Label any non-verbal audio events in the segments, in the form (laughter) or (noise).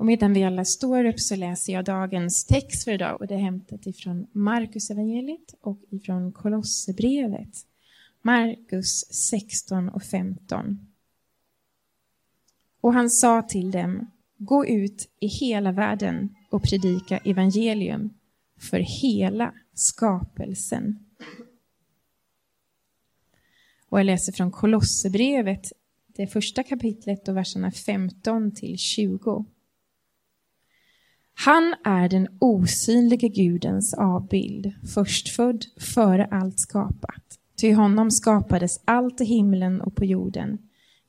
Och medan vi alla står upp så läser jag dagens text för idag och det är hämtat ifrån Markus evangeliet och ifrån Kolosserbrevet. Markus 16 och 15. Och han sa till dem, gå ut i hela världen och predika evangelium för hela skapelsen. Och jag läser från Kolosserbrevet, det första kapitlet och verserna 15 till 20. Han är den osynlige Gudens avbild, förstfödd före allt skapat. Till honom skapades allt i himlen och på jorden,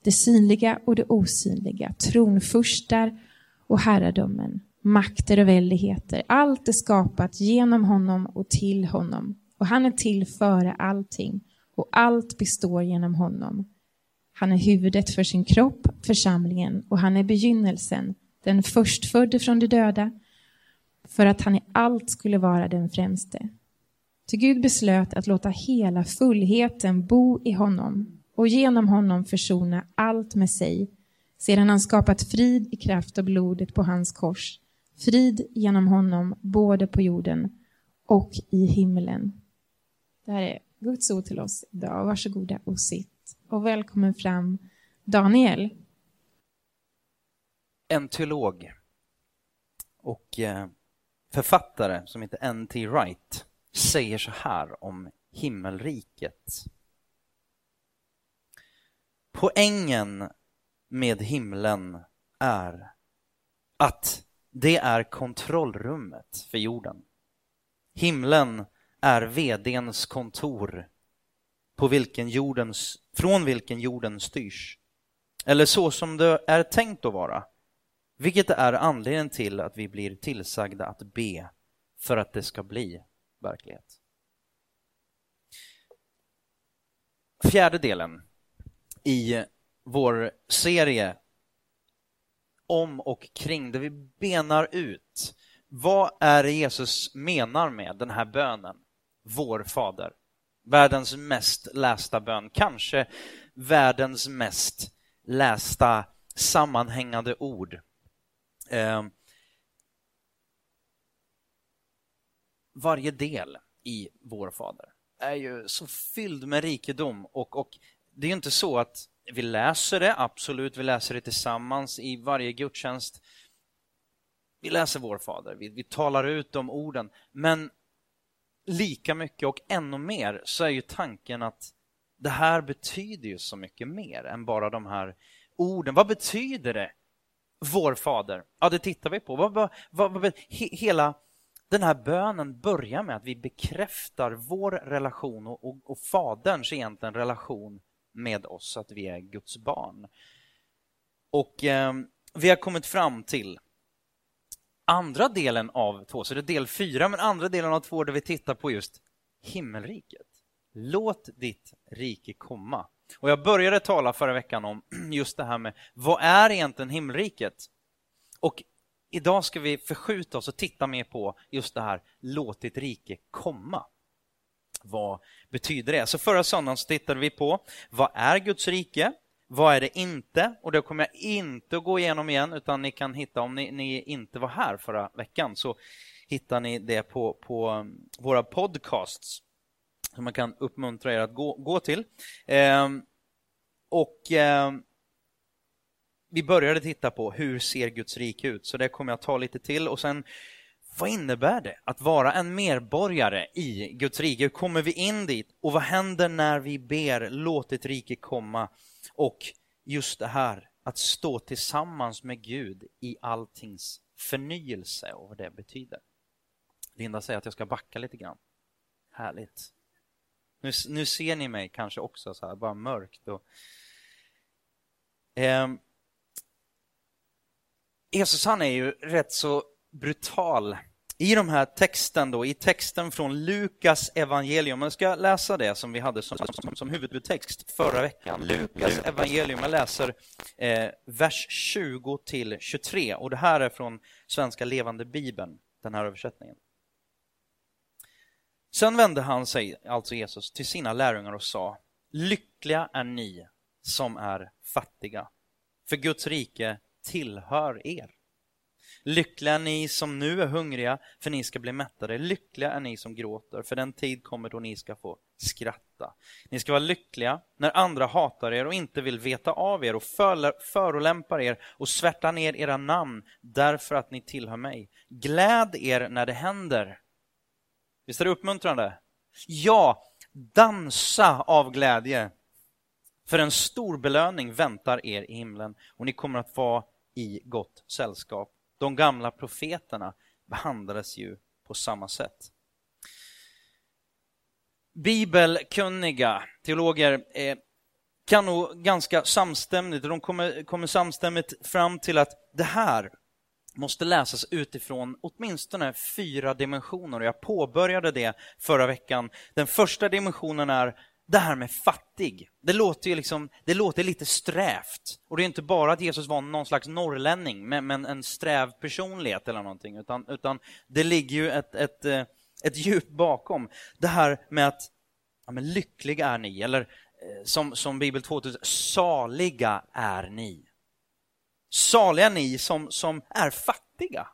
det synliga och det osynliga, tronfurstar och herradömen, makter och väldigheter. Allt är skapat genom honom och till honom. Och han är till före allting och allt består genom honom. Han är huvudet för sin kropp, församlingen, och han är begynnelsen, den förstfödde från de döda, för att han i allt skulle vara den främste. Ty Gud beslöt att låta hela fullheten bo i honom och genom honom försona allt med sig, sedan han skapat frid i kraft av blodet på hans kors, frid genom honom både på jorden och i himlen. Det här är Guds ord till oss idag. Varsågoda och sitt. Och välkommen fram Daniel. En teolog och eh, författare som heter N.T. Wright säger så här om himmelriket. Poängen med himlen är att det är kontrollrummet för jorden. Himlen är vdns kontor på vilken jordens, från vilken jorden styrs. Eller så som det är tänkt att vara. Vilket är anledningen till att vi blir tillsagda att be för att det ska bli verklighet. Fjärde delen i vår serie om och kring, där vi benar ut vad är det Jesus menar med den här bönen, vår Fader? Världens mest lästa bön, kanske världens mest lästa sammanhängande ord. Eh, varje del i Vår Fader är ju så fylld med rikedom och, och det är ju inte så att vi läser det, absolut, vi läser det tillsammans i varje gudstjänst. Vi läser Vår Fader, vi, vi talar ut de orden, men lika mycket och ännu mer så är ju tanken att det här betyder ju så mycket mer än bara de här orden. Vad betyder det? Vår Fader. Ja, det tittar vi på. Vad, vad, vad, he, hela den här bönen börjar med att vi bekräftar vår relation och, och, och Faderns egentligen relation med oss, att vi är Guds barn. Och eh, vi har kommit fram till andra delen av två, så det är del fyra, men andra delen av två där vi tittar på just himmelriket. Låt ditt rike komma. Och jag började tala förra veckan om (clears throat) just det här med vad är egentligen himmelriket? Och idag ska vi förskjuta oss och titta mer på just det här låt ditt rike komma. Vad betyder det? Så förra söndagen så tittade vi på vad är Guds rike? Vad är det inte? Och det kommer jag inte att gå igenom igen utan ni kan hitta, om ni, ni inte var här förra veckan så hittar ni det på, på um, våra podcasts som man kan uppmuntra er att gå, gå till. Eh, och eh, vi började titta på hur ser Guds rike ut, så det kommer jag ta lite till och sen vad innebär det att vara en medborgare i Guds rike? Hur kommer vi in dit? Och vad händer när vi ber låt ditt rike komma? Och just det här att stå tillsammans med Gud i alltings förnyelse och vad det betyder. Linda säger att jag ska backa lite grann. Härligt. Nu, nu ser ni mig kanske också så här, bara mörkt. Och, eh, Jesus han är ju rätt så brutal i de här texten då, i texten från Lukas evangelium, jag ska läsa det som vi hade som, som, som huvudtext förra veckan. Lukas evangelium, jag läser eh, vers 20 till 23 och det här är från Svenska levande bibeln, den här översättningen. Sen vände han sig, alltså Jesus, till sina lärjungar och sa Lyckliga är ni som är fattiga, för Guds rike tillhör er. Lyckliga är ni som nu är hungriga, för ni ska bli mättade. Lyckliga är ni som gråter, för den tid kommer då ni ska få skratta. Ni ska vara lyckliga när andra hatar er och inte vill veta av er och förolämpar er och svärtar ner era namn därför att ni tillhör mig. Gläd er när det händer. Visst är det uppmuntrande? Ja, dansa av glädje. För en stor belöning väntar er i himlen och ni kommer att vara i gott sällskap. De gamla profeterna behandlades ju på samma sätt. Bibelkunniga teologer kan nog ganska samstämmigt, de kommer, kommer samstämmigt fram till att det här måste läsas utifrån åtminstone fyra dimensioner. Jag påbörjade det förra veckan. Den första dimensionen är det här med fattig. Det låter ju liksom, det låter lite strävt. Och det är inte bara att Jesus var någon slags norrlänning med, men en sträv personlighet eller någonting, utan, utan det ligger ju ett, ett, eh, ett djup bakom. Det här med att ja, men lycklig är ni, eller eh, som, som Bibel 2000, saliga är ni. Saliga ni som, som är fattiga.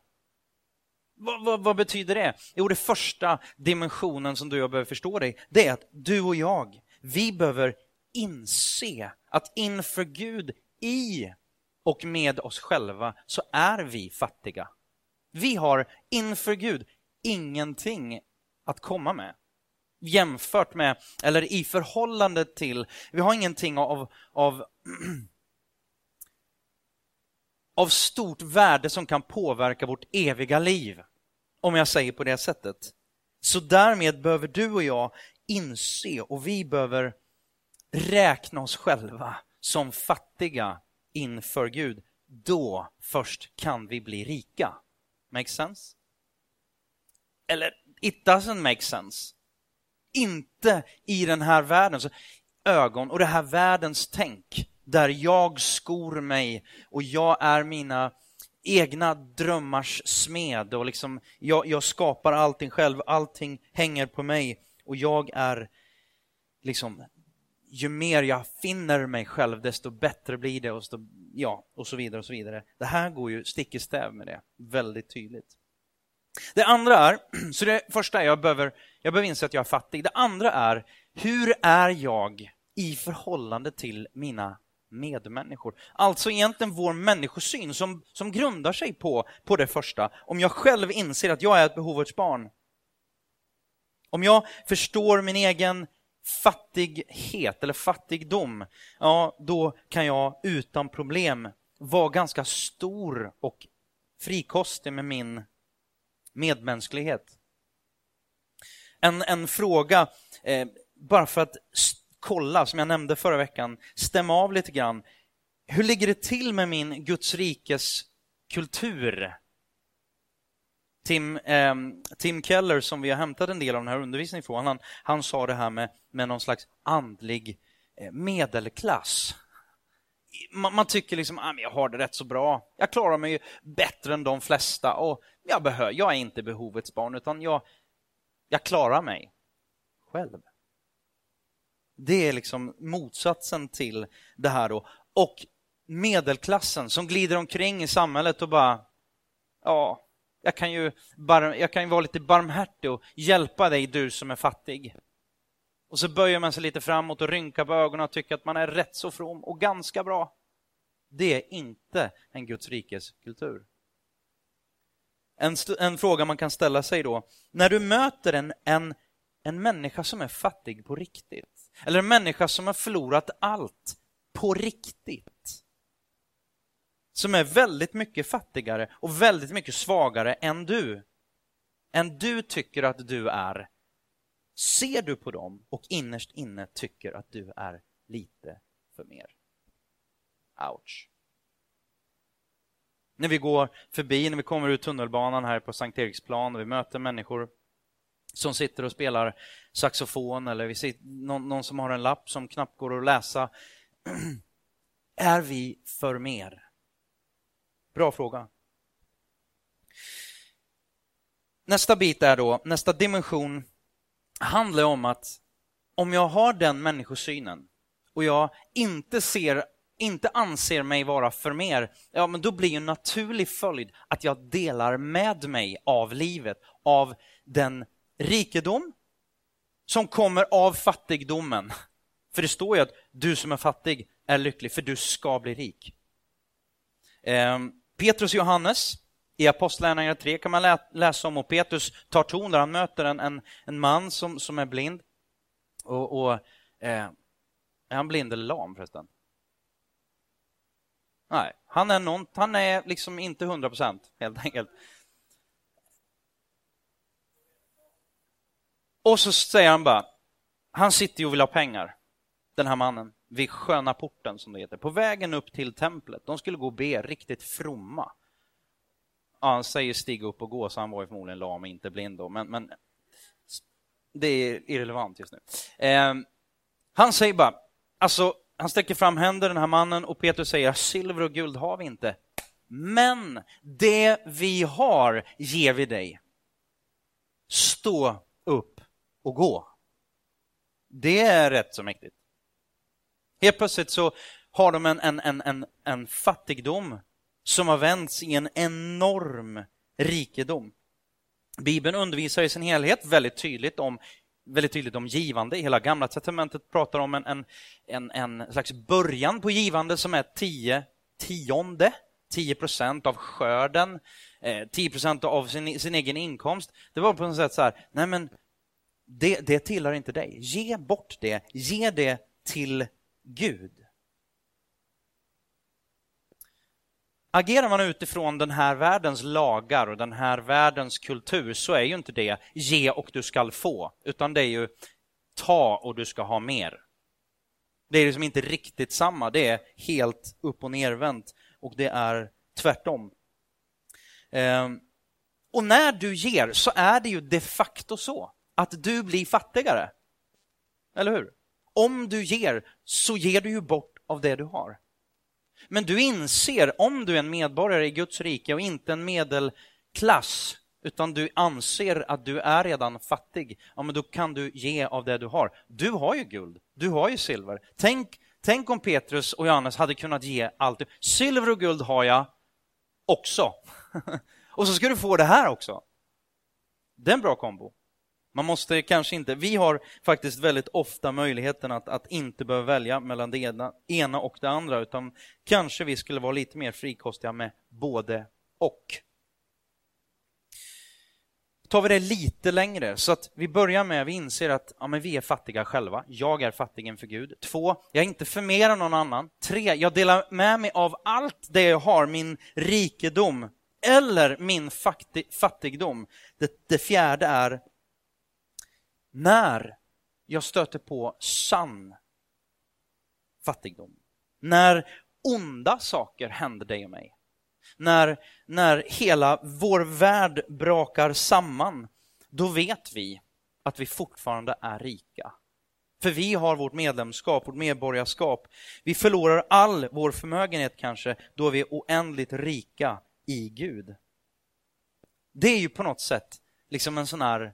Vad, vad, vad, betyder det? Jo, det första dimensionen som du och jag behöver förstå dig, det är att du och jag, vi behöver inse att inför Gud, i och med oss själva, så är vi fattiga. Vi har inför Gud ingenting att komma med jämfört med, eller i förhållande till, vi har ingenting av, av, (clears throat) av stort värde som kan påverka vårt eviga liv, om jag säger på det sättet. Så därmed behöver du och jag inse och vi behöver räkna oss själva som fattiga inför Gud. Då först kan vi bli rika. Make sense? Eller, it doesn't make sense. Inte i den här världens ögon och det här världens tänk där jag skor mig och jag är mina egna drömmars smed och liksom jag, jag skapar allting själv, allting hänger på mig och jag är liksom ju mer jag finner mig själv desto bättre blir det och, så, ja, och så vidare och så vidare. Det här går ju stick i stäv med det, väldigt tydligt. Det andra är, (clears throat) så det första är jag behöver, jag behöver inse att jag är fattig. Det andra är, hur är jag i förhållande till mina medmänniskor? Alltså egentligen vår människosyn som, som grundar sig på, på det första. Om jag själv inser att jag är ett behovets barn. Om jag förstår min egen fattighet eller fattigdom, ja, då kan jag utan problem vara ganska stor och frikostig med min medmänsklighet. En, en fråga, eh, bara för att kolla, som jag nämnde förra veckan, stämma av lite grann. Hur ligger det till med min Guds rikes kultur? Tim, eh, Tim Keller, som vi har hämtat en del av den här undervisningen från, han, han sa det här med, med någon slags andlig eh, medelklass. Man, man, tycker liksom, ah, jag har det rätt så bra. Jag klarar mig bättre än de flesta och jag, behör, jag är inte behovets barn, utan jag, jag klarar mig själv. Det är liksom motsatsen till det här då. Och medelklassen som glider omkring i samhället och bara, ja, jag kan ju, bar, jag kan ju vara lite barmhärtig och hjälpa dig du som är fattig. Och så böjer man sig lite framåt och rynkar på ögonen och tycker att man är rätt så from och ganska bra. Det är inte en Guds rikes kultur. En, en fråga man kan ställa sig då, när du möter en, en, en människa som är fattig på riktigt, eller en människa som har förlorat allt på riktigt, som är väldigt mycket fattigare och väldigt mycket svagare än du, än du tycker att du är, ser du på dem och innerst inne tycker att du är lite för mer. Ouch. När vi går förbi, när vi kommer ut tunnelbanan här på Sankt Eriksplan och vi möter människor som sitter och spelar saxofon eller vi sitter, någon, någon som har en lapp som knappt går att läsa. (clears throat) Är vi för mer? Bra fråga. Nästa bit är då, nästa dimension handlar om att om jag har den människosynen och jag inte ser inte anser mig vara för mer, ja men då blir en naturlig följd att jag delar med mig av livet, av den rikedom som kommer av fattigdomen. För det står ju att du som är fattig är lycklig, för du ska bli rik. Ehm, Petrus och Johannes, i Apostlagärningarna 3 kan man läsa om, och Petrus tar ton där han möter en, en, en man som, som är blind. Och, och eh, Är han blind eller lam förresten? Nej, han är, någon, han är liksom inte 100 procent helt enkelt. Och så säger han bara, han sitter ju och vill ha pengar, den här mannen, vid sköna porten som det heter, på vägen upp till templet. De skulle gå och be riktigt fromma. Ja, han säger stiga upp och gå, så han var ju förmodligen lam och inte blind då, men, men det är irrelevant just nu. Eh, han säger bara, alltså, han sträcker fram händer, den här mannen, och Petrus säger, silver och guld har vi inte. Men det vi har ger vi dig. Stå upp och gå. Det är rätt så mäktigt. Helt plötsligt så har de en, en, en, en, en fattigdom som har vänts i en enorm rikedom. Bibeln undervisar i sin helhet väldigt tydligt om väldigt tydligt om givande. Hela Gamla testamentet pratar om en, en, en, en slags början på givande som är tio tionde, 10 procent av skörden, eh, 10 procent av sin, sin egen inkomst. Det var på något sätt så här, nej men det, det tillhör inte dig. Ge bort det, ge det till Gud. Agerar man utifrån den här världens lagar och den här världens kultur så är ju inte det ge och du skall få, utan det är ju ta och du ska ha mer. Det är liksom inte riktigt samma, det är helt upp och nervänt och det är tvärtom. Ehm, och när du ger så är det ju de facto så att du blir fattigare. Eller hur? Om du ger så ger du ju bort av det du har. Men du inser, om du är en medborgare i Guds rike och inte en medelklass, utan du anser att du är redan fattig, ja, men då kan du ge av det du har. Du har ju guld, du har ju silver. Tänk, tänk om Petrus och Johannes hade kunnat ge allt. Silver och guld har jag också. (laughs) och så ska du få det här också. Det är en bra kombo. Man måste kanske inte, vi har faktiskt väldigt ofta möjligheten att, att inte behöva välja mellan det ena, ena och det andra, utan kanske vi skulle vara lite mer frikostiga med både och. Tar vi det lite längre, så att vi börjar med, vi inser att ja, men vi är fattiga själva. Jag är fattig inför Gud. Två, jag är inte förmer än någon annan. Tre, jag delar med mig av allt det jag har, min rikedom eller min fattigdom. Det, det fjärde är när jag stöter på sann fattigdom, när onda saker händer dig och mig, när, när hela vår värld brakar samman, då vet vi att vi fortfarande är rika. För vi har vårt medlemskap, vårt medborgarskap. Vi förlorar all vår förmögenhet kanske, då vi är oändligt rika i Gud. Det är ju på något sätt liksom en sån här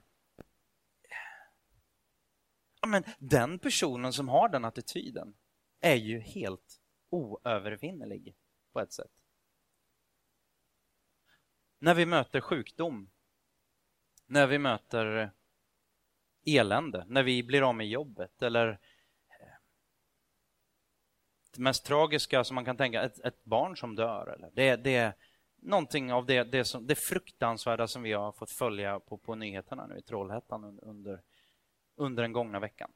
men den personen som har den attityden är ju helt oövervinnerlig på ett sätt. När vi möter sjukdom, när vi möter elände, när vi blir av med jobbet eller eh, det mest tragiska som man kan tänka, ett, ett barn som dör. Eller det, det är någonting av det, det, som, det fruktansvärda som vi har fått följa på, på nyheterna nu i Trollhättan under under under den gångna veckan.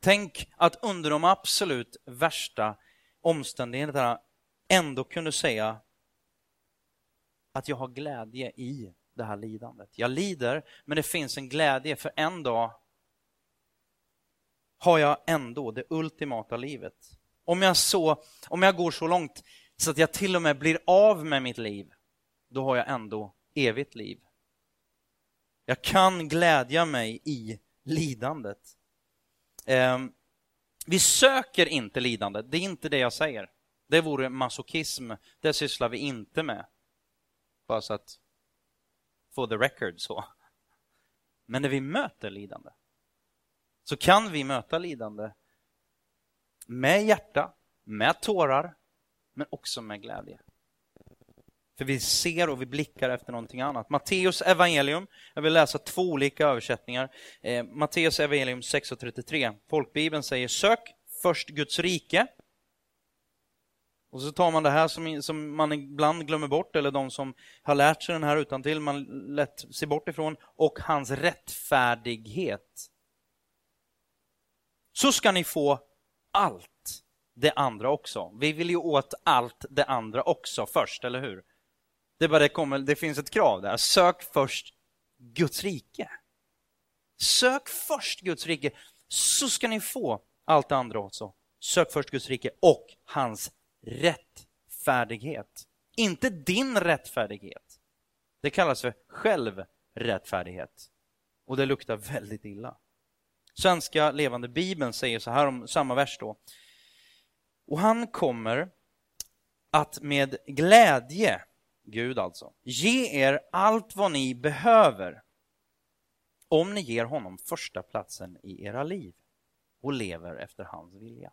Tänk att under de absolut värsta omständigheterna ändå kunde säga att jag har glädje i det här lidandet. Jag lider, men det finns en glädje för en dag har jag ändå det ultimata livet. Om jag, så, om jag går så långt så att jag till och med blir av med mitt liv, då har jag ändå evigt liv. Jag kan glädja mig i lidandet. Ehm, vi söker inte lidande, det är inte det jag säger. Det vore masochism, det sysslar vi inte med. Bara så att få the record så. Men när vi möter lidande så kan vi möta lidande med hjärta, med tårar, men också med glädje. För vi ser och vi blickar efter någonting annat. Matteus evangelium, jag vill läsa två olika översättningar. Eh, Matteus evangelium 6.33. Folkbibeln säger sök först Guds rike. Och så tar man det här som, som man ibland glömmer bort, eller de som har lärt sig den här utan till man lätt ser bort ifrån, och hans rättfärdighet. Så ska ni få allt det andra också. Vi vill ju åt allt det andra också först, eller hur? Det, bara det, kommer, det finns ett krav där. Sök först Guds rike. Sök först Guds rike, så ska ni få allt det andra också. Sök först Guds rike och hans rättfärdighet. Inte din rättfärdighet. Det kallas för självrättfärdighet. Och det luktar väldigt illa. Svenska levande bibeln säger så här om samma vers då. Och han kommer att med glädje Gud alltså, ge er allt vad ni behöver om ni ger honom första platsen i era liv och lever efter hans vilja.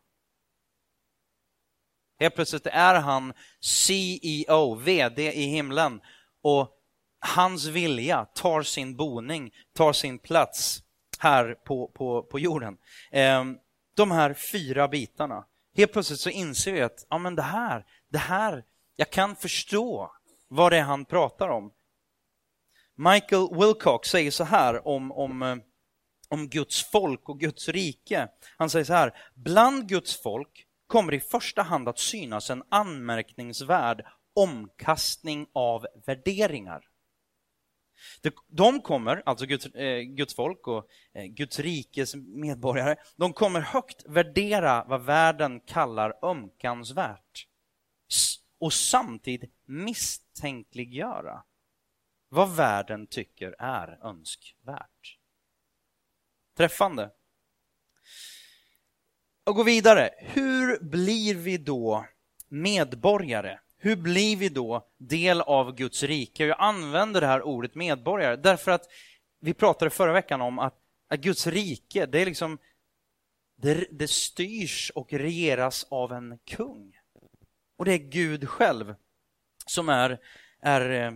Helt plötsligt är han CEO, VD i himlen och hans vilja tar sin boning, tar sin plats här på, på, på jorden. Ehm, de här fyra bitarna. Helt plötsligt så inser vi att ja, men det här, det här, jag kan förstå vad det är han pratar om. Michael Wilcox säger så här om, om, eh, om Guds folk och Guds rike. Han säger så här, bland Guds folk kommer i första hand att synas en anmärkningsvärd omkastning av värderingar. De kommer, alltså Guds, eh, Guds folk och eh, Guds rikes medborgare, de kommer högt värdera vad världen kallar ömkansvärt och samtidigt misstänkliggöra vad världen tycker är önskvärt. Träffande. Och gå vidare. Hur blir vi då medborgare? Hur blir vi då del av Guds rike? Jag använder det här ordet medborgare därför att vi pratade förra veckan om att, att Guds rike, det är liksom det, det styrs och regeras av en kung. Och det är Gud själv som är, är eh,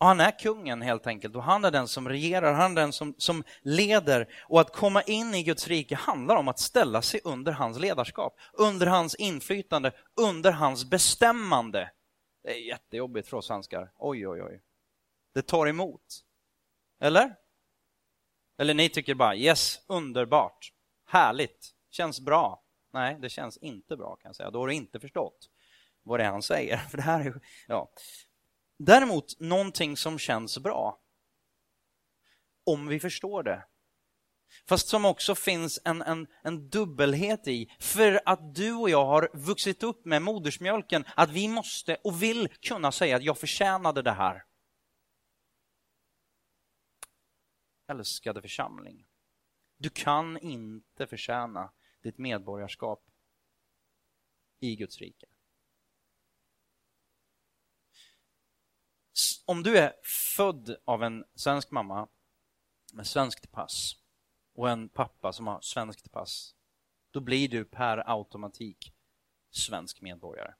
och han är kungen helt enkelt och han är den som regerar, han är den som, som leder. Och att komma in i Guds rike handlar om att ställa sig under hans ledarskap, under hans inflytande, under hans bestämmande. Det är jättejobbigt för oss svenskar. Oj, oj, oj. Det tar emot. Eller? Eller ni tycker bara yes, underbart, härligt, känns bra. Nej, det känns inte bra kan jag säga. Då har du inte förstått vad det är han säger. (laughs) För det här är, ja. Däremot någonting som känns bra. Om vi förstår det. Fast som också finns en, en, en dubbelhet i. För att du och jag har vuxit upp med modersmjölken, att vi måste och vill kunna säga att jag förtjänade det här. Älskade församling. Du kan inte förtjäna ditt medborgarskap i Guds rike. Om du är född av en svensk mamma med svenskt pass och en pappa som har svenskt pass, då blir du per automatik svensk medborgare.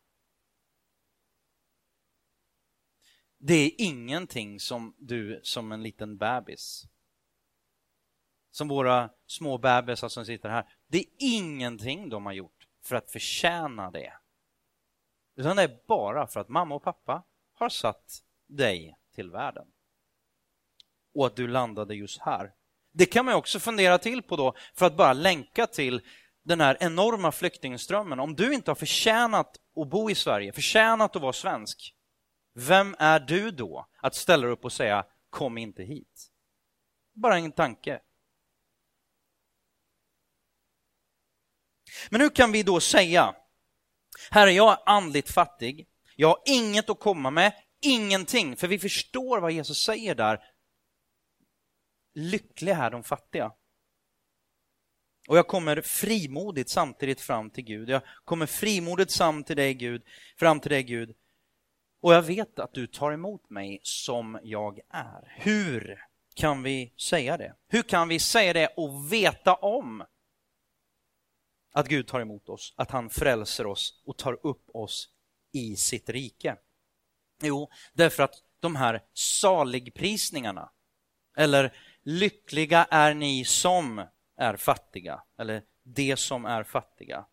Det är ingenting som du som en liten bebis som våra små bebisar som sitter här. Det är ingenting de har gjort för att förtjäna det. Utan det är bara för att mamma och pappa har satt dig till världen. Och att du landade just här. Det kan man också fundera till på då, för att bara länka till den här enorma flyktingströmmen. Om du inte har förtjänat att bo i Sverige, förtjänat att vara svensk, vem är du då att ställa upp och säga kom inte hit? Bara en tanke. Men hur kan vi då säga, Herre, jag är andligt fattig, jag har inget att komma med, ingenting, för vi förstår vad Jesus säger där. Lyckliga är de fattiga. Och jag kommer frimodigt samtidigt fram till Gud. Jag kommer frimodigt fram till dig Gud, fram till dig Gud. Och jag vet att du tar emot mig som jag är. Hur kan vi säga det? Hur kan vi säga det och veta om att Gud tar emot oss, att han frälser oss och tar upp oss i sitt rike? Jo, därför att de här saligprisningarna, eller lyckliga är ni som är fattiga, eller de som är fattiga,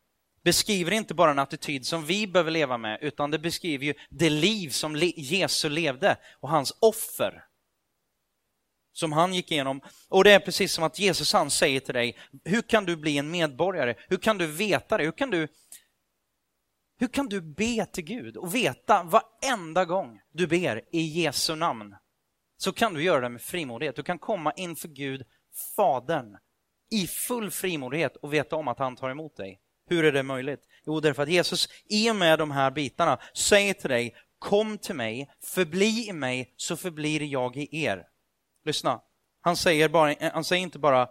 beskriver inte bara en attityd som vi behöver leva med, utan det beskriver ju det liv som Jesus levde och hans offer som han gick igenom. Och det är precis som att Jesus han säger till dig, hur kan du bli en medborgare? Hur kan du veta det? Hur kan du, hur kan du be till Gud och veta varenda gång du ber i Jesu namn? Så kan du göra det med frimodighet. Du kan komma inför Gud, Fadern, i full frimodighet och veta om att han tar emot dig. Hur är det möjligt? Jo, därför att Jesus i och med de här bitarna säger till dig, kom till mig, förbli i mig, så förblir jag i er. Lyssna, han säger, bara, eh, han säger inte bara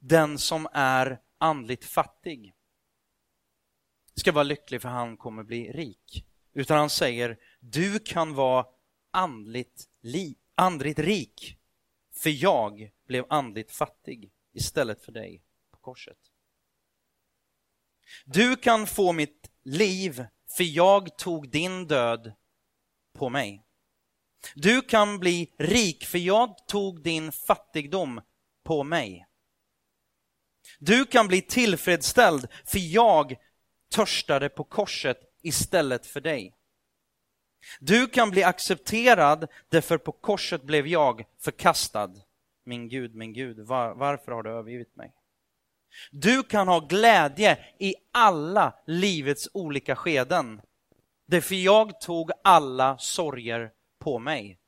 den som är andligt fattig ska vara lycklig för han kommer bli rik. Utan han säger, du kan vara andligt, li, andligt rik, för jag blev andligt fattig istället för dig på korset. Du kan få mitt liv, för jag tog din död på mig. Du kan bli rik, för jag tog din fattigdom på mig. Du kan bli tillfredsställd, för jag törstade på korset istället för dig. Du kan bli accepterad, därför på korset blev jag förkastad. Min Gud, min Gud, var, varför har du övergivit mig? Du kan ha glädje i alla livets olika skeden. Därför jag tog alla sorger på mig.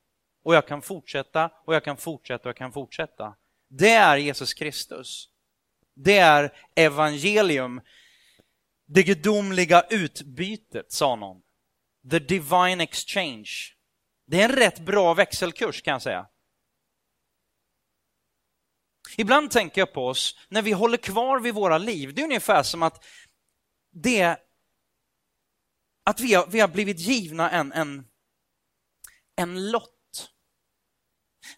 Och jag kan fortsätta och jag kan fortsätta och jag kan fortsätta. Det är Jesus Kristus. Det är evangelium. Det gudomliga utbytet, sa någon. The divine exchange. Det är en rätt bra växelkurs kan jag säga. Ibland tänker jag på oss, när vi håller kvar vid våra liv, det är ungefär som att det att vi har, vi har blivit givna en, en, en lott.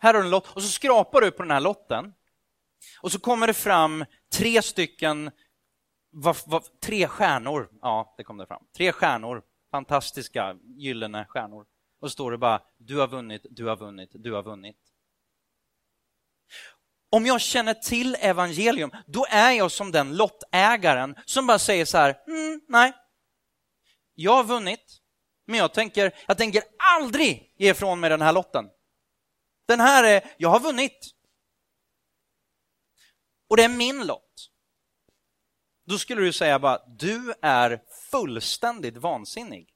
Här har du en lott och så skrapar du på den här lotten och så kommer det fram tre stycken, va, va, tre stjärnor. Ja, det kom det fram. Tre stjärnor, fantastiska gyllene stjärnor. Och så står det bara, du har vunnit, du har vunnit, du har vunnit. Om jag känner till evangelium, då är jag som den lottägaren som bara säger så här, mm, nej, jag har vunnit, men jag tänker, jag tänker aldrig ge ifrån mig den här lotten. Den här är, jag har vunnit. Och det är min lott. Då skulle du säga bara, du är fullständigt vansinnig.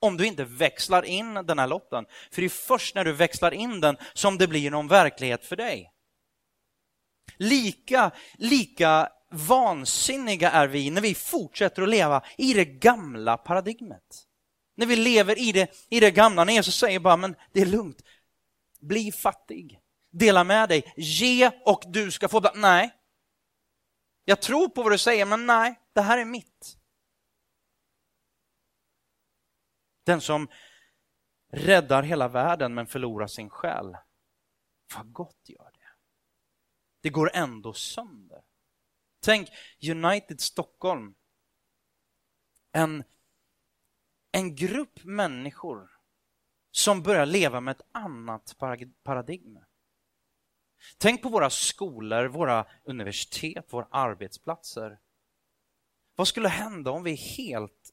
Om du inte växlar in den här lotten. För det är först när du växlar in den som det blir någon verklighet för dig. Lika, lika vansinniga är vi när vi fortsätter att leva i det gamla paradigmet. När vi lever i det, i det gamla, när Jesus säger bara, men det är lugnt. Bli fattig. Dela med dig. Ge och du ska få. Nej. Jag tror på vad du säger, men nej, det här är mitt. Den som räddar hela världen men förlorar sin själ, vad gott gör det. Det går ändå sönder. Tänk United Stockholm. En en grupp människor som börjar leva med ett annat paradigm. Tänk på våra skolor, våra universitet, våra arbetsplatser. Vad skulle hända om vi helt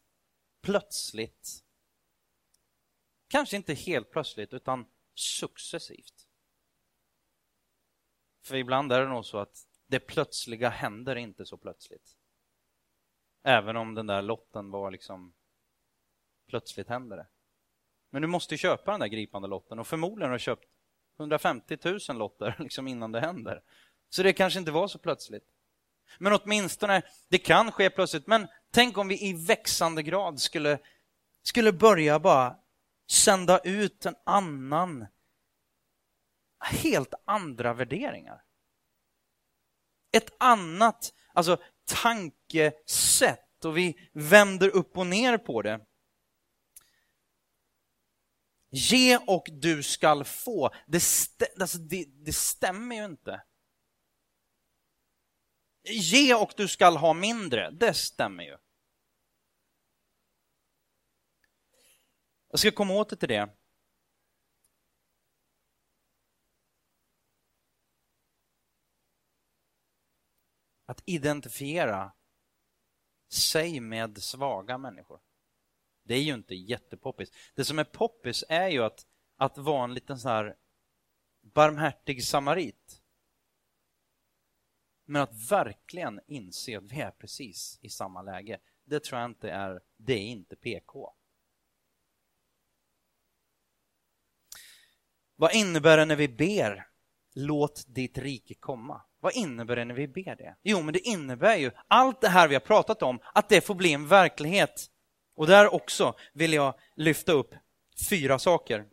plötsligt, kanske inte helt plötsligt, utan successivt. För ibland är det nog så att det plötsliga händer inte så plötsligt. Även om den där lotten var liksom plötsligt händer det. Men du måste köpa den där gripande lotten och förmodligen har du köpt 150 000 lotter (laughs) liksom innan det händer. Så det kanske inte var så plötsligt. Men åtminstone, det kan ske plötsligt. Men tänk om vi i växande grad skulle, skulle börja bara sända ut en annan, helt andra värderingar. Ett annat alltså, tankesätt och vi vänder upp och ner på det. Ge och du skall få. Det, st alltså det, det stämmer ju inte. ge och du skall ha mindre, det stämmer ju. Jag ska komma åter till det. Att identifiera sig med svaga människor. Det är ju inte jättepoppis. Det som är poppis är ju att, att vara en liten så här barmhärtig samarit. Men att verkligen inse att vi är precis i samma läge, det tror jag inte är, det är inte PK. Vad innebär det när vi ber låt ditt rike komma? Vad innebär det när vi ber det? Jo, men det innebär ju allt det här vi har pratat om, att det får bli en verklighet. Och där också vill jag lyfta upp fyra saker.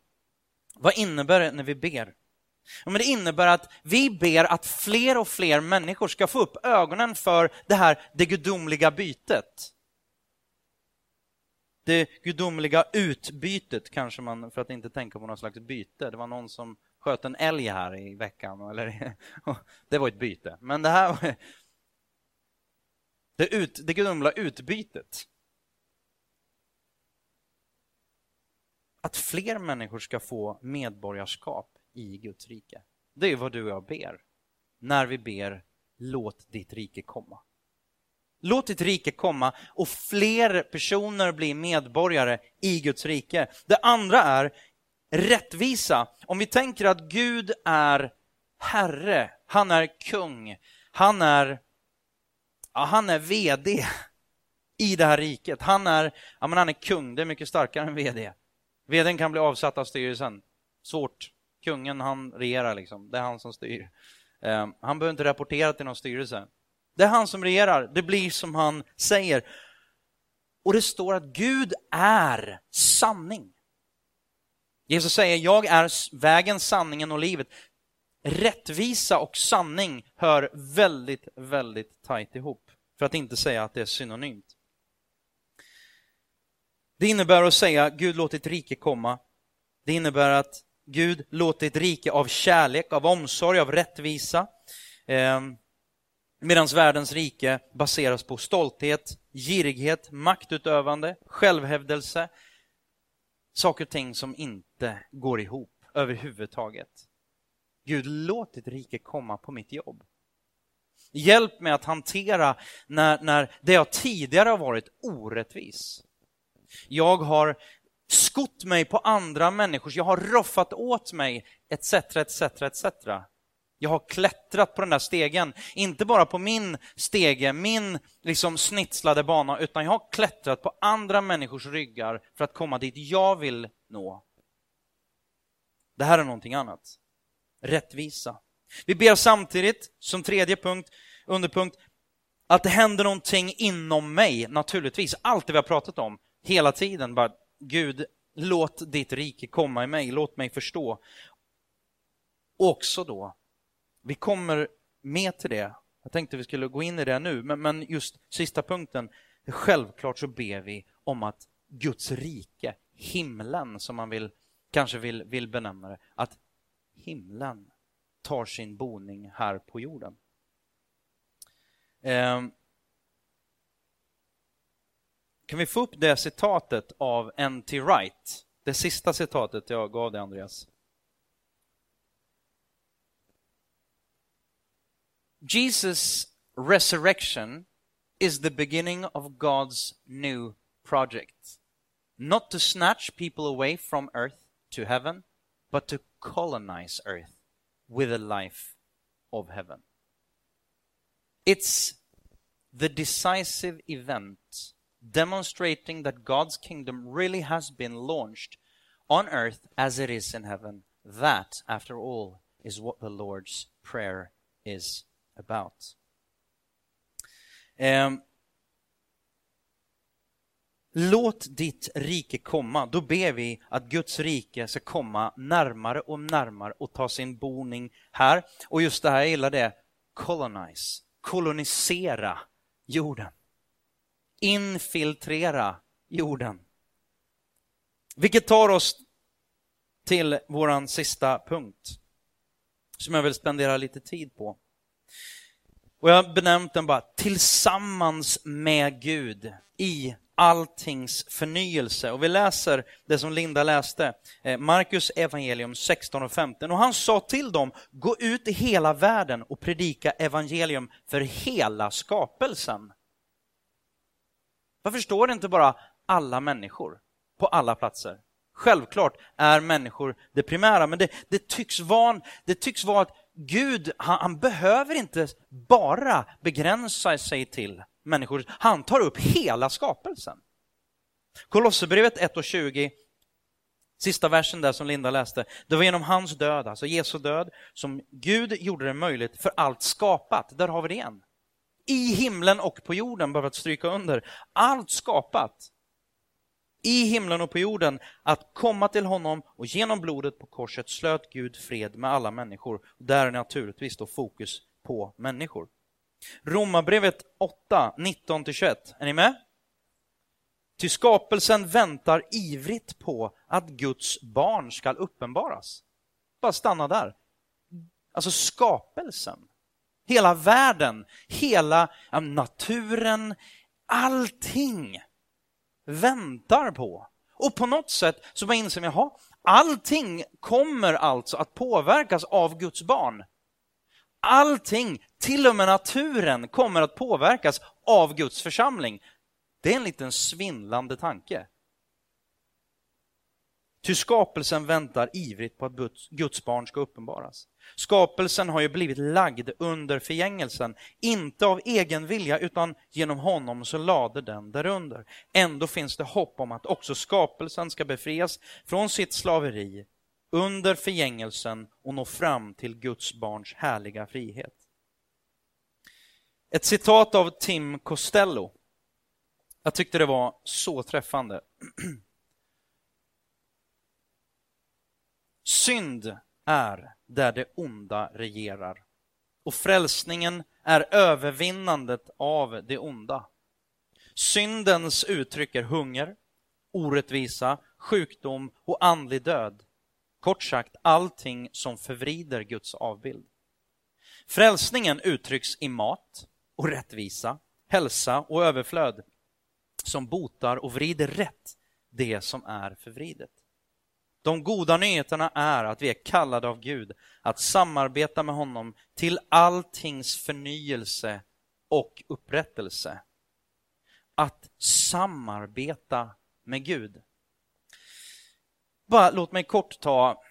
Vad innebär det när vi ber? Ja, men det innebär att vi ber att fler och fler människor ska få upp ögonen för det här, det gudomliga bytet. Det gudomliga utbytet kanske man, för att inte tänka på någon slags byte. Det var någon som sköt en älg här i veckan. Eller, (laughs) det var ett byte. Men det här var (laughs) det, ut, det gudomliga utbytet. Att fler människor ska få medborgarskap i Guds rike. Det är vad du och jag ber. När vi ber låt ditt rike komma. Låt ditt rike komma och fler personer blir medborgare i Guds rike. Det andra är rättvisa. Om vi tänker att Gud är Herre, han är kung, han är, ja, han är VD i det här riket. Han är, ja, men han är kung, det är mycket starkare än VD. Veden kan bli avsatt av styrelsen. Svårt. Kungen, han regerar liksom. Det är han som styr. Ehm, han behöver inte rapportera till någon styrelse. Det är han som regerar. Det blir som han säger. Och det står att Gud är sanning. Jesus säger, jag är vägen, sanningen och livet. Rättvisa och sanning hör väldigt, väldigt tajt ihop. För att inte säga att det är synonymt. Det innebär att säga, Gud låt ditt rike komma. Det innebär att Gud låt ditt rike av kärlek, av omsorg, av rättvisa. Eh, Medan världens rike baseras på stolthet, girighet, maktutövande, självhävdelse, saker och ting som inte går ihop överhuvudtaget. Gud, låt ditt rike komma på mitt jobb. Hjälp mig att hantera när, när det jag tidigare har varit orättvis. Jag har skott mig på andra människors, jag har roffat åt mig, etc, etc, etc. Jag har klättrat på den där stegen, inte bara på min stege, min liksom snitslade bana, utan jag har klättrat på andra människors ryggar för att komma dit jag vill nå. Det här är någonting annat. Rättvisa. Vi ber samtidigt, som tredje punkt, underpunkt, att det händer någonting inom mig, naturligtvis. Allt det vi har pratat om hela tiden, bara Gud, låt ditt rike komma i mig, låt mig förstå. Också då vi kommer med till det. Jag tänkte vi skulle gå in i det nu, men, men just sista punkten. Självklart så ber vi om att Guds rike, himlen som man vill, kanske vill, vill benämna det, att himlen tar sin boning här på jorden. Eh, kan vi få upp det citatet av N.T. Wright? Det sista citatet jag gav dig, Andreas. Jesus' resurrection is the beginning of God's new project. Not to snatch people away from earth to heaven, but to colonize earth with a life of heaven. It's the decisive event demonstrating that God's kingdom really has been launched on earth as it is in heaven. That, after all, is what the Lord's Prayer is about. Eh, Låt ditt rike komma. Då ber vi att Guds rike ska komma närmare och närmare och ta sin boning här. Och just det här, jag gillar det, colonize, kolonisera jorden. Infiltrera jorden. Vilket tar oss till vår sista punkt som jag vill spendera lite tid på. Och jag har benämnt den bara tillsammans med Gud i alltings förnyelse. Och vi läser det som Linda läste, eh, Markus evangelium 16 och 15. Och han sa till dem, gå ut i hela världen och predika evangelium för hela skapelsen. Varför står det inte bara alla människor på alla platser? Självklart är människor det primära, men det, det, tycks, vara, det tycks vara att Gud, han, han behöver inte bara begränsa sig till människor. Han tar upp hela skapelsen. Kolosserbrevet 1 och 20, sista versen där som Linda läste. Det var genom hans död, alltså Jesu död, som Gud gjorde det möjligt för allt skapat. Där har vi det igen. I himlen och på jorden, bara för att stryka under. Allt skapat i himlen och på jorden att komma till honom och genom blodet på korset slöt Gud fred med alla människor. Där är naturligtvis då fokus på människor. Romarbrevet 8, 19-21. Är ni med? Ty skapelsen väntar ivrigt på att Guds barn skall uppenbaras. Bara stanna där. Alltså skapelsen, hela världen, hela naturen, allting väntar på. Och på något sätt så bara inser man, jaha, allting kommer alltså att påverkas av Guds barn. Allting, till och med naturen, kommer att påverkas av Guds församling. Det är en liten svindlande tanke. Ty skapelsen väntar ivrigt på att Guds barn ska uppenbaras. Skapelsen har ju blivit lagd under förgängelsen, inte av egen vilja utan genom honom så lade den därunder. Ändå finns det hopp om att också skapelsen ska befrias från sitt slaveri under förgängelsen och nå fram till Guds barns härliga frihet. Ett citat av Tim Costello. Jag tyckte det var så träffande. (clears throat) Synd är där det onda regerar och frälsningen är övervinnandet av det onda. Syndens uttryck är hunger, orättvisa, sjukdom och andlig död. Kort sagt, allting som förvrider Guds avbild. Frälsningen uttrycks i mat och rättvisa, hälsa och överflöd som botar och vrider rätt det som är förvridet. De goda nyheterna är att vi är kallade av Gud att samarbeta med honom till alltings förnyelse och upprättelse. Att samarbeta med Gud. Bara låt mig kort ta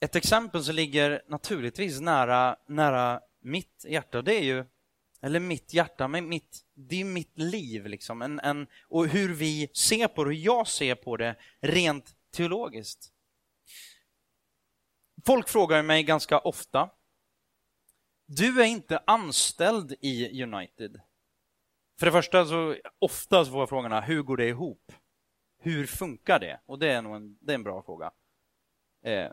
ett exempel som ligger naturligtvis nära, nära mitt hjärta. Det är ju, eller mitt hjärta, men mitt, det är mitt liv liksom. En, en, och hur vi ser på det, hur jag ser på det rent teologiskt. Folk frågar mig ganska ofta, du är inte anställd i United. För det första så ofta så får jag frågorna, hur går det ihop? Hur funkar det? Och det är nog en, det är en bra fråga. Eh,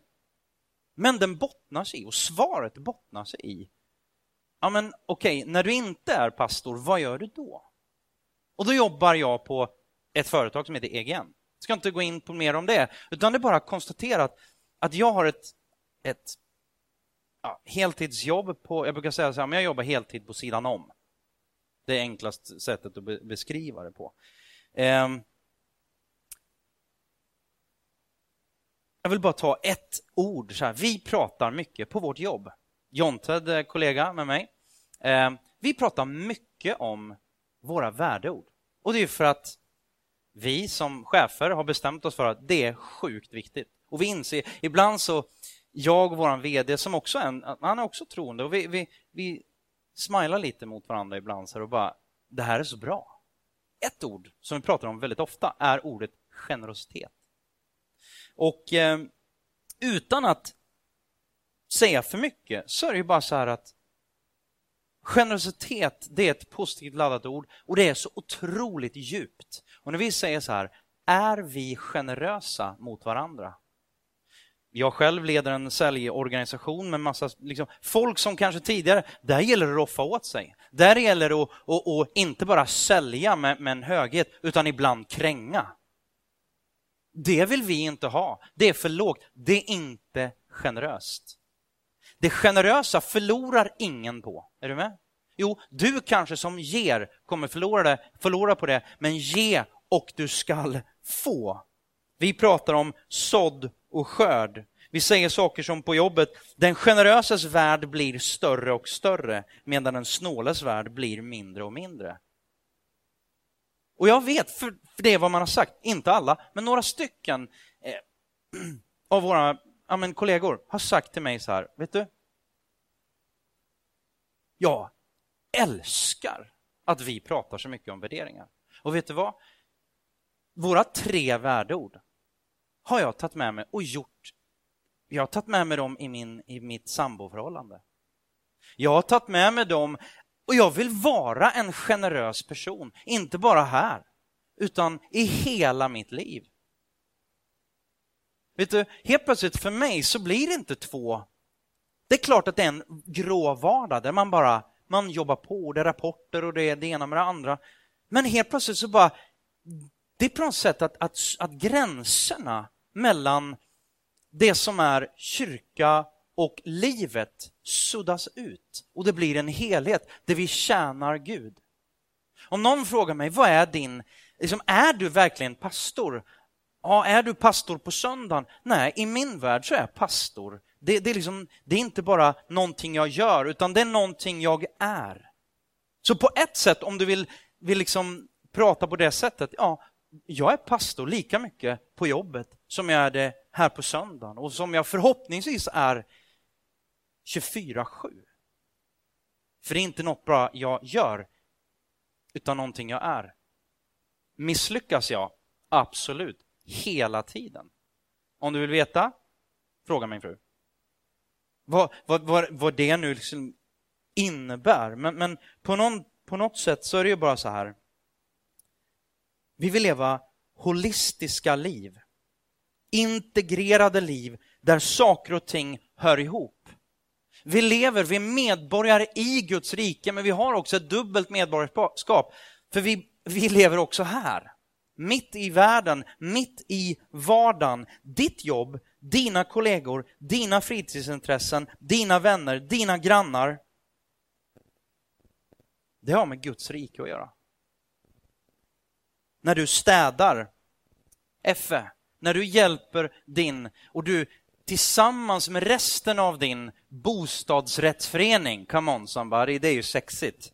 men den bottnar sig i, och svaret bottnar sig i, ja men okej, okay, när du inte är pastor, vad gör du då? Och då jobbar jag på ett företag som heter EGN ska inte gå in på mer om det, utan det är bara att konstatera att, att jag har ett, ett ja, heltidsjobb på, jag brukar säga så här, men jag jobbar heltid på sidan om. Det är enklast sättet att be beskriva det på. Ehm, jag vill bara ta ett ord. Så här. Vi pratar mycket på vårt jobb. Jonted, kollega med mig. Ehm, vi pratar mycket om våra värdeord. Och det är för att vi som chefer har bestämt oss för att det är sjukt viktigt. Och vi inser, ibland så, jag och vår VD som också är en, han är också troende och vi, vi, vi smilar lite mot varandra ibland så och bara, det här är så bra. Ett ord som vi pratar om väldigt ofta är ordet generositet. Och eh, utan att säga för mycket så är det ju bara så här att Generositet, det är ett positivt laddat ord och det är så otroligt djupt. Och när vi säger så här, är vi generösa mot varandra? Jag själv leder en säljorganisation med massa liksom, folk som kanske tidigare, där gäller det att roffa åt sig. Där gäller det att, att, att inte bara sälja med, med en höghet, utan ibland kränga. Det vill vi inte ha. Det är för lågt. Det är inte generöst. det generösa förlorar ingen på. Är du med? Jo, du kanske som ger kommer förlora, det, förlora på det, men ge och du skall få. Vi pratar om sådd och skörd. Vi säger saker som på jobbet, den generösas värld blir större och större medan den snåles värld blir mindre och mindre. Och jag vet, för, för det är vad man har sagt, inte alla, men några stycken eh, (clears throat) av våra ja, men kollegor har sagt till mig så här, vet du? Ja, älskar att vi pratar så mycket om värderingar. Och vet du vad? Våra tre värdeord har jag tagit med mig och gjort. Jag har tagit med mig dem i, min, i mitt samboförhållande. Jag har tagit med mig dem och jag vill vara en generös person, inte bara här, utan i hela mitt liv. Vet du, helt plötsligt för mig så blir det inte två... Det är klart att det är en grå vardag där man bara man jobbar på, det är rapporter och det är det ena med det andra. Men helt plötsligt så bara... Det är på något sätt att, att, att gränserna mellan det som är kyrka och livet suddas ut och det blir en helhet där vi tjänar Gud. Om någon frågar mig, vad är din, liksom, är du verkligen pastor? Ja, är du pastor på söndagen? Nej, i min värld så är jag pastor. Det, det, är liksom, det är inte bara någonting jag gör, utan det är någonting jag är. Så på ett sätt, om du vill, vill liksom prata på det sättet, ja, jag är pastor lika mycket på jobbet som jag är det här på söndagen och som jag förhoppningsvis är 24-7. För det är inte något bra jag gör, utan någonting jag är. Misslyckas jag? Absolut. Hela tiden. Om du vill veta? Fråga min fru. Vad, vad, vad, vad det nu liksom innebär. Men, men på, någon, på något sätt så är det ju bara så här. Vi vill leva holistiska liv. Integrerade liv där saker och ting hör ihop. Vi lever, vi är medborgare i Guds rike, men vi har också ett dubbelt medborgarskap. För vi, vi lever också här. Mitt i världen, mitt i vardagen. Ditt jobb, dina kollegor, dina fritidsintressen, dina vänner, dina grannar. Det har med Guds rike att göra. När du städar, Effe, när du hjälper din och du tillsammans med resten av din bostadsrättsförening, come on somebody, det är ju sexigt.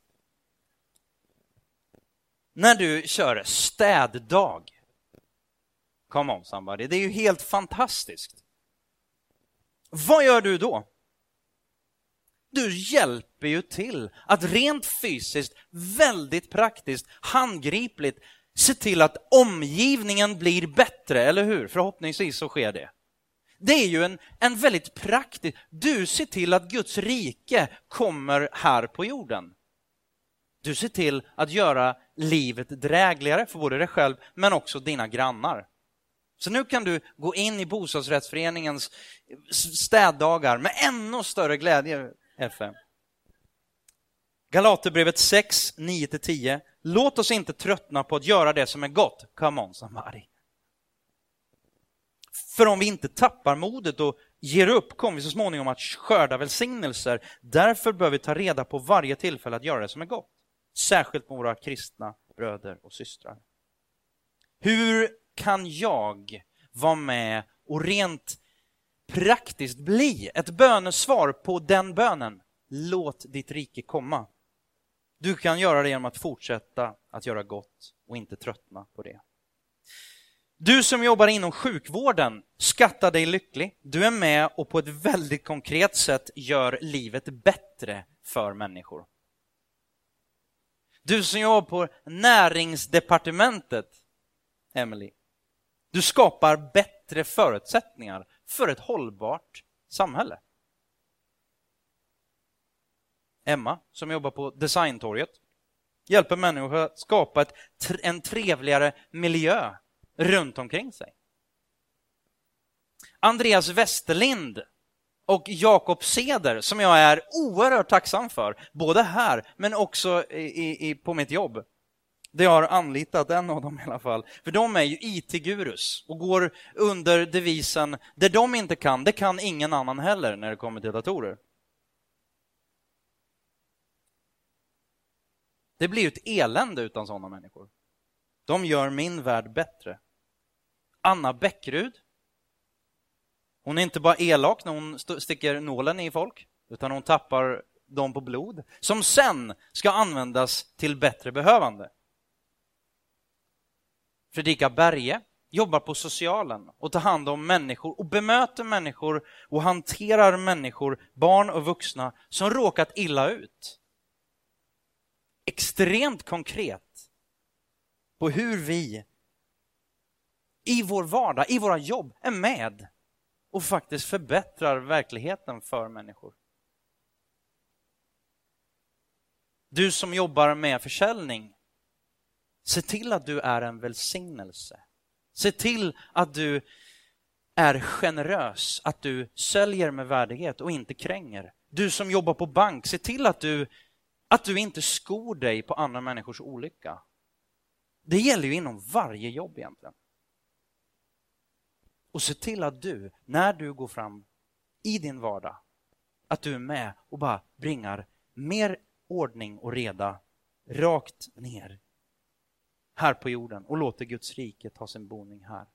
När du kör städdag, come on somebody, det är ju helt fantastiskt. Vad gör du då? Du hjälper ju till att rent fysiskt, väldigt praktiskt, handgripligt se till att omgivningen blir bättre, eller hur? Förhoppningsvis så sker det. Det är ju en, en väldigt praktisk... Du ser till att Guds rike kommer här på jorden. Du ser till att göra livet drägligare för både dig själv men också dina grannar. Så nu kan du gå in i bostadsrättsföreningens städdagar med ännu större glädje, FM. Galaterbrevet 6, 9-10. Låt oss inte tröttna på att göra det som är gott. Come on somebody. För om vi inte tappar modet och ger upp kommer vi så småningom att skörda välsignelser. Därför bör vi ta reda på varje tillfälle att göra det som är gott. Särskilt med våra kristna bröder och systrar. Hur kan jag vara med och rent praktiskt bli ett bönesvar på den bönen? Låt ditt rike komma. Du kan göra det genom att fortsätta att göra gott och inte tröttna på det. Du som jobbar inom sjukvården, skatta dig lycklig. Du är med och på ett väldigt konkret sätt gör livet bättre för människor. Du som jobbar på näringsdepartementet, Emily. Du skapar bättre förutsättningar för ett hållbart samhälle. Emma, som jobbar på Designtorget, hjälper människor att skapa ett, en trevligare miljö runt omkring sig. Andreas Westerlind och Jakob Seder, som jag är oerhört tacksam för, både här men också i, i, på mitt jobb. Det har anlitat en av dem i alla fall. För de är ju IT-gurus och går under devisen det de inte kan, det kan ingen annan heller när det kommer till datorer. Det blir ju ett elände utan sådana människor. De gör min värld bättre. Anna Bäckrud. Hon är inte bara elak när hon sticker nålen i folk, utan hon tappar dem på blod, som sen ska användas till bättre behövande. Fredrika Berge jobbar på socialen och tar hand om människor och bemöter människor och hanterar människor, barn och vuxna, som råkat illa ut. Extremt konkret på hur vi i vår vardag, i våra jobb, är med och faktiskt förbättrar verkligheten för människor. Du som jobbar med försäljning, se till att du är en välsignelse. Se till att du är generös, att du säljer med värdighet och inte kränger. Du som jobbar på bank, se till att du, att du inte skor dig på andra människors olycka. Det gäller ju inom varje jobb egentligen. Och se till att du, när du går fram i din vardag, att du är med och bara bringar mer ordning och reda rakt ner här på jorden och låter Guds rike ta sin boning här.